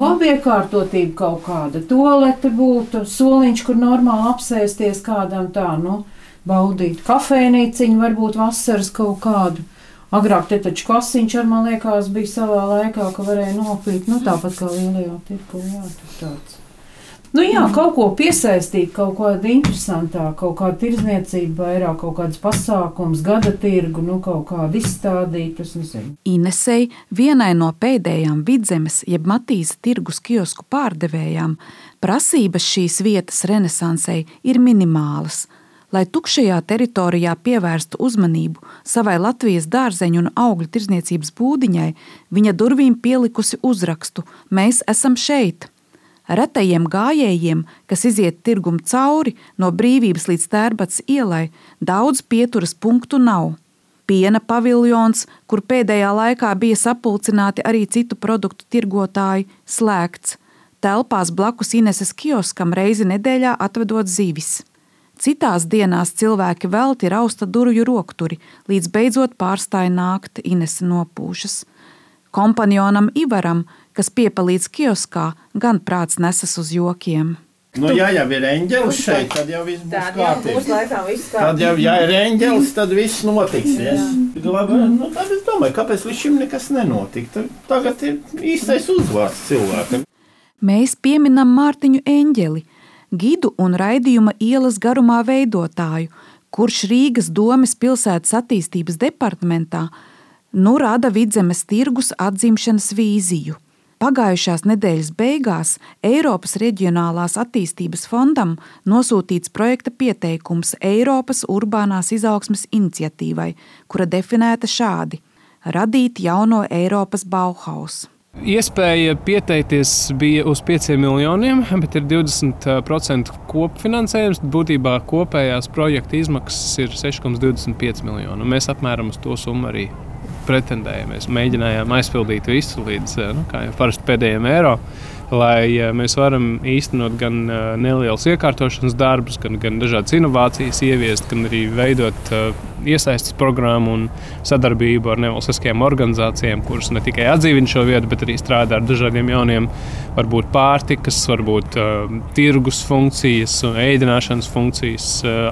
Labi iekārtotība kaut kāda, toalete būtu, soliņš, kur normāli apsēsties kādam tā, nu, baudīt kafejnīciņu, varbūt vasaras kaut kādu. Agrāk te taču klasiņš ar man liekas bija savā laikā, ka varēja nopīt, nu tāpat kā lielajā tirku, jā, tāds. Nu jā, kaut ko piesaistīt, kaut kāda interesantāka, kaut kāda tirzniecība, vairāk kaut kāds pasākums, gada tirgu, nu kaut kādu izstādīt. Inesei, vienai no pēdējām vidzemes, jeb Matīsa tirgus kiosku pārdevējām, prasības šīs vietas renesansei ir minimālas. Lai tukšajā teritorijā pievērstu uzmanību savai Latvijas dārzeņu un augļu tirzniecības būdiņai, viņa durvīm pielikusi uzrakstu: Mēs esam šeit! Retajiem gājējiem, kas iziet tirgumu cauri no brīvības līdz tērbats ielai, daudz pieturas punktu nav. Piena paviljons, kur pēdējā laikā bija sapulcināti arī citu produktu tirgotāji, slēgts. Telpās blakus Ineses kioskam reizi nedēļā atvedot zivis. Citās dienās cilvēki velti rausta durvju rokturi, līdz beidzot pārstāja nākt Inese nopūšas. Kompanionam Ivaram kas piepalīdz kioskā, gan prāts nesas uz jokiem. Nu, ja jau ir eņģelis šeit, tad jau viss būs kārtībā. Tad jau, ja ir eņģelis, tad viss notiks. Labi, nu, tad es domāju, kāpēc līdz šim nekas nenotika. Tagad ir īstais uzvārds cilvēkam. Mēs pieminam Mārtiņu Eņģeli, gidu un raidījuma ielas garumā veidotāju, kurš Rīgas domes pilsētas attīstības departamentā nu rada vidzemes tirgus atzimšanas vīziju. Pagājušās nedēļas beigās Eiropas Reģionālās attīstības fondam nosūtīts projekta pieteikums Eiropas urbānās izaugsmes iniciatīvai, kura definēta šādi: radīt jauno Eiropas Bauhaus. Iespēja pieteikties bija uz 5 miljoniem, bet ir 20% kopfinansējums. Būtībā kopējās projekta izmaksas ir 6,25 miljoni. Mēs apmēram uz to summu arī pretendējām. Mēs mēģinājām aizpildīt visu līdz eh, nu, parasti pēdējiem eiro. Lai eh, mēs varam īstenot gan eh, nelielus iekārtošanas darbus, gan, gan dažādas inovācijas, ieviest, gan arī veidot iesaistas programmu un sadarbību ar nevalstiskajām organizācijām, kuras ne tikai atdzīvina šo vietu, bet arī strādā ar dažādiem jauniem, varbūt pārtikas, varbūt tirgus funkcijas, ēdināšanas funkcijas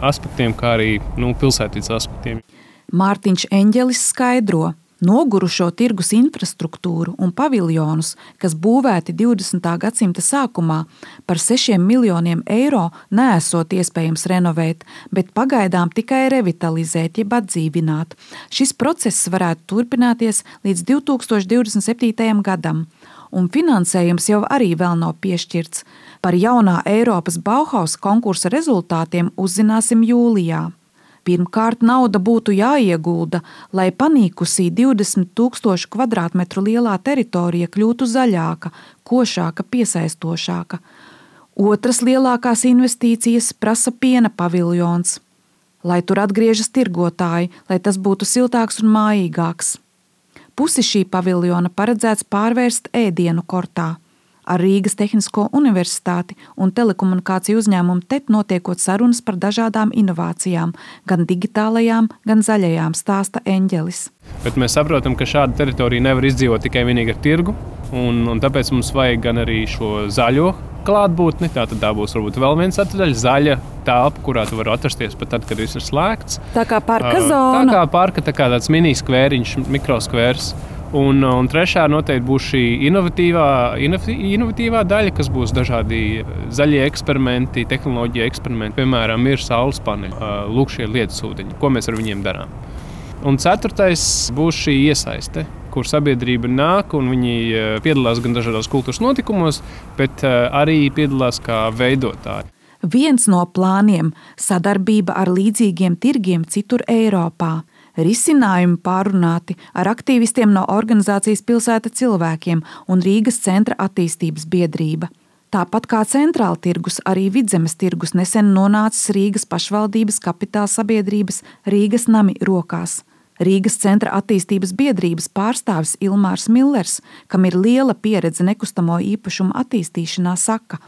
aspektiem, kā arī nu, pilsētītas aspektiem. Mārtiņš Enģelis skaidro, Nogurušo tirgus infrastruktūru un paviljonus, kas būvēti 20. gadsimta sākumā, par 6 miljoniem eiro nesot iespējams renovēt, bet pagaidām tikai revitalizēt, jeb atdzīvināt. Šis process varētu turpināties līdz 2027. gadam, un finansējums jau arī vēl nav piešķirts. Par jaunā Eiropas Bauhaus konkursa rezultātiem uzzināsim jūlijā. Pirmkārt, nauda būtu jāiegulda, lai panīkusī 20 000 km2 lielā teritorija kļūtu zaļāka, košāka, piesaistošāka. Otras lielākās investīcijas prasa piena paviljons, lai tur atgriežas tirgotāji, lai tas būtu siltāks un mājīgāks. Pusi šī paviljona paredzēts pārvērst ēdienu kortā ar Rīgas Tehnisko universitāti un telekomunikāciju uzņēmumu TET notiekot sarunas par dažādām inovācijām, gan digitālajām, gan zaļajām, stāsta Eņģelis. Bet mēs saprotam, ka šāda teritorija nevar izdzīvot tikai vienīgi ar tirgu, un, un tāpēc mums vajag gan arī šo zaļo klātbūtni. Tā tad tā būs varbūt vēl viens atdaļa, zaļa telpa, kurā tu vari atrasties pat tad, kad viss ir slēgts. Tā kā parka zona. Tā kā parka, tā kā tāds mini skvēriņš, mikroskvērs. Un, un trešā noteikti būs šī inovatīvā, inovatīvā daļa, kas būs dažādi zaļie eksperimenti, tehnoloģija eksperimenti. Piemēram, ir saules paneļi, lūk, šie lietus ūdeņi, ko mēs ar viņiem darām. Un ceturtais būs šī iesaiste, kur sabiedrība nāk un viņi piedalās gan dažādos kultūras notikumos, bet arī piedalās kā veidotāji. Viens no plāniem - sadarbība ar līdzīgiem tirgiem citur Eiropā. Risinājumi pārunāti ar aktīvistiem no organizācijas Pilsēta cilvēkiem un Rīgas centra attīstības biedrība. Tāpat kā centrāla tirgus, arī vidzemes tirgus nesen nonācis Rīgas pašvaldības kapitāla sabiedrības Rīgas nami rokās. Rīgas centra attīstības biedrības pārstāvis Ilmārs Millers, kam ir liela pieredze nekustamo īpašumu attīstīšanā, saka,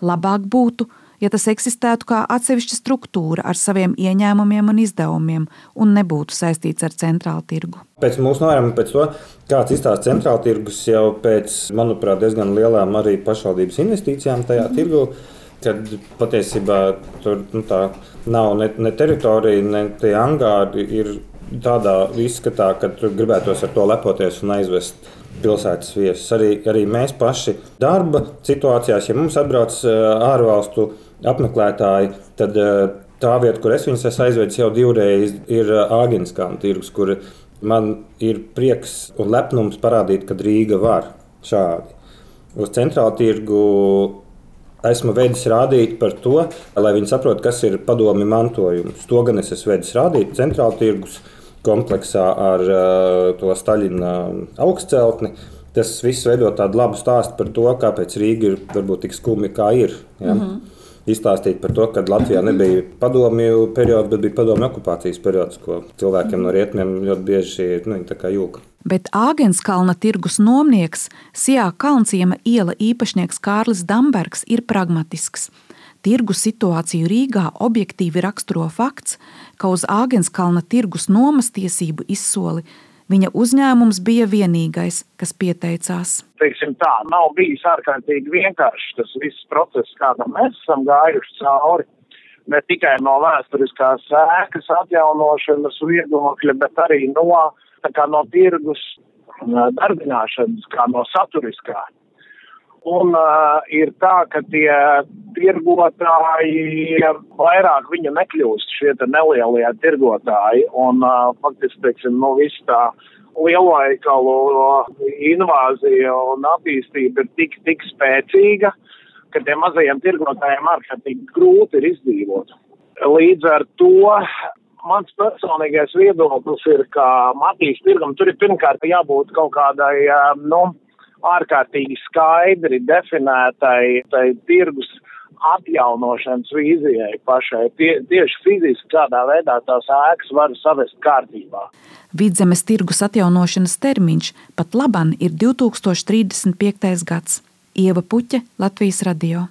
labāk būtu, ja tas eksistētu kā atsevišķa struktūra ar saviem ieņēmumiem un izdevumiem un nebūtu saistīts ar centrālu tirgu. Pēc mūsu novērojuma, pēc to, kāds izstāsta centrāla tirgus jau pēc, manuprāt, diezgan lielām arī pašvaldības investīcijām tajā mm. tirgu, kad patiesībā tur nu, nav ne, ne teritorija, ne tie angāri. Ir tādā izskatā, ka tur gribētos ar to lepoties un aizvest pilsētas viesus. Arī, arī mēs paši darba situācijās, ja mums atbrauc ārvalstu apmeklētāji, tad eh, tā vieta, kur es viņus esmu aizvedis jau divreiz, ir eh, Āgānskāna tirgus, kur man ir prieks un lepnums parādīt, ka Rīga var šādi. Uz centrāla tirgu esmu vedis rādīt par to, lai viņi saprotu, kas ir padomi mantojums. To gan es esmu vedis rādīt centrāla tirgus kompleksā ar uh, to Staļina augstceltni. Tas viss veido tādu labu stāstu par to, kāpēc Rīga ir varbūt tik skumja, kā ir. Ja? Mm -hmm izstāstīt par to, ka Latvijā nebija padomju periods, bet bija padomju okupācijas periods, ko cilvēkiem no rietumiem ļoti bieži nu, jūka. Bet Āgenskalna tirgus nomnieks Sijā Kalnciema iela īpašnieks Kārlis Dambergs ir pragmatisks. Tirgu situāciju Rīgā objektīvi raksturo fakts, ka uz Āgenskalna tirgus nomas tiesību izsoli Viņa uzņēmums bija vienīgais, kas pieteicās. Teiksim tā, nav bijis ārkārtīgi vienkāršs tas viss process, kādam mēs esam gājuši cauri. Ne tikai no vēsturiskās sēkas atjaunošanas viedokļa, bet arī no, no tirgus darbināšanas, kā no saturiskā. Un uh, ir tā, ka tie tirgotāji vairāk viņu nekļūst, šie nelielie tirgotāji. Un uh, faktiski, teiksim, nu, viss tā lielveikalu invāzija un attīstība ir tik, tik spēcīga, ka tiem mazajiem tirgotājiem ārkārtīgi grūti ir izdzīvot. Līdz ar to mans personīgais viedoklis ir, ka Matīs tirgam tur ir pirmkārt jābūt kaut kādai, nu, ārkārtīgi skaidri definētai tirgus atjaunošanas vīzijai pašai. Tie, tieši fiziski kādā veidā tās ēkas var savest kārtībā. Vidzemes tirgus atjaunošanas termiņš pat laban ir 2035. gads. Ieva Puķa, Latvijas radio.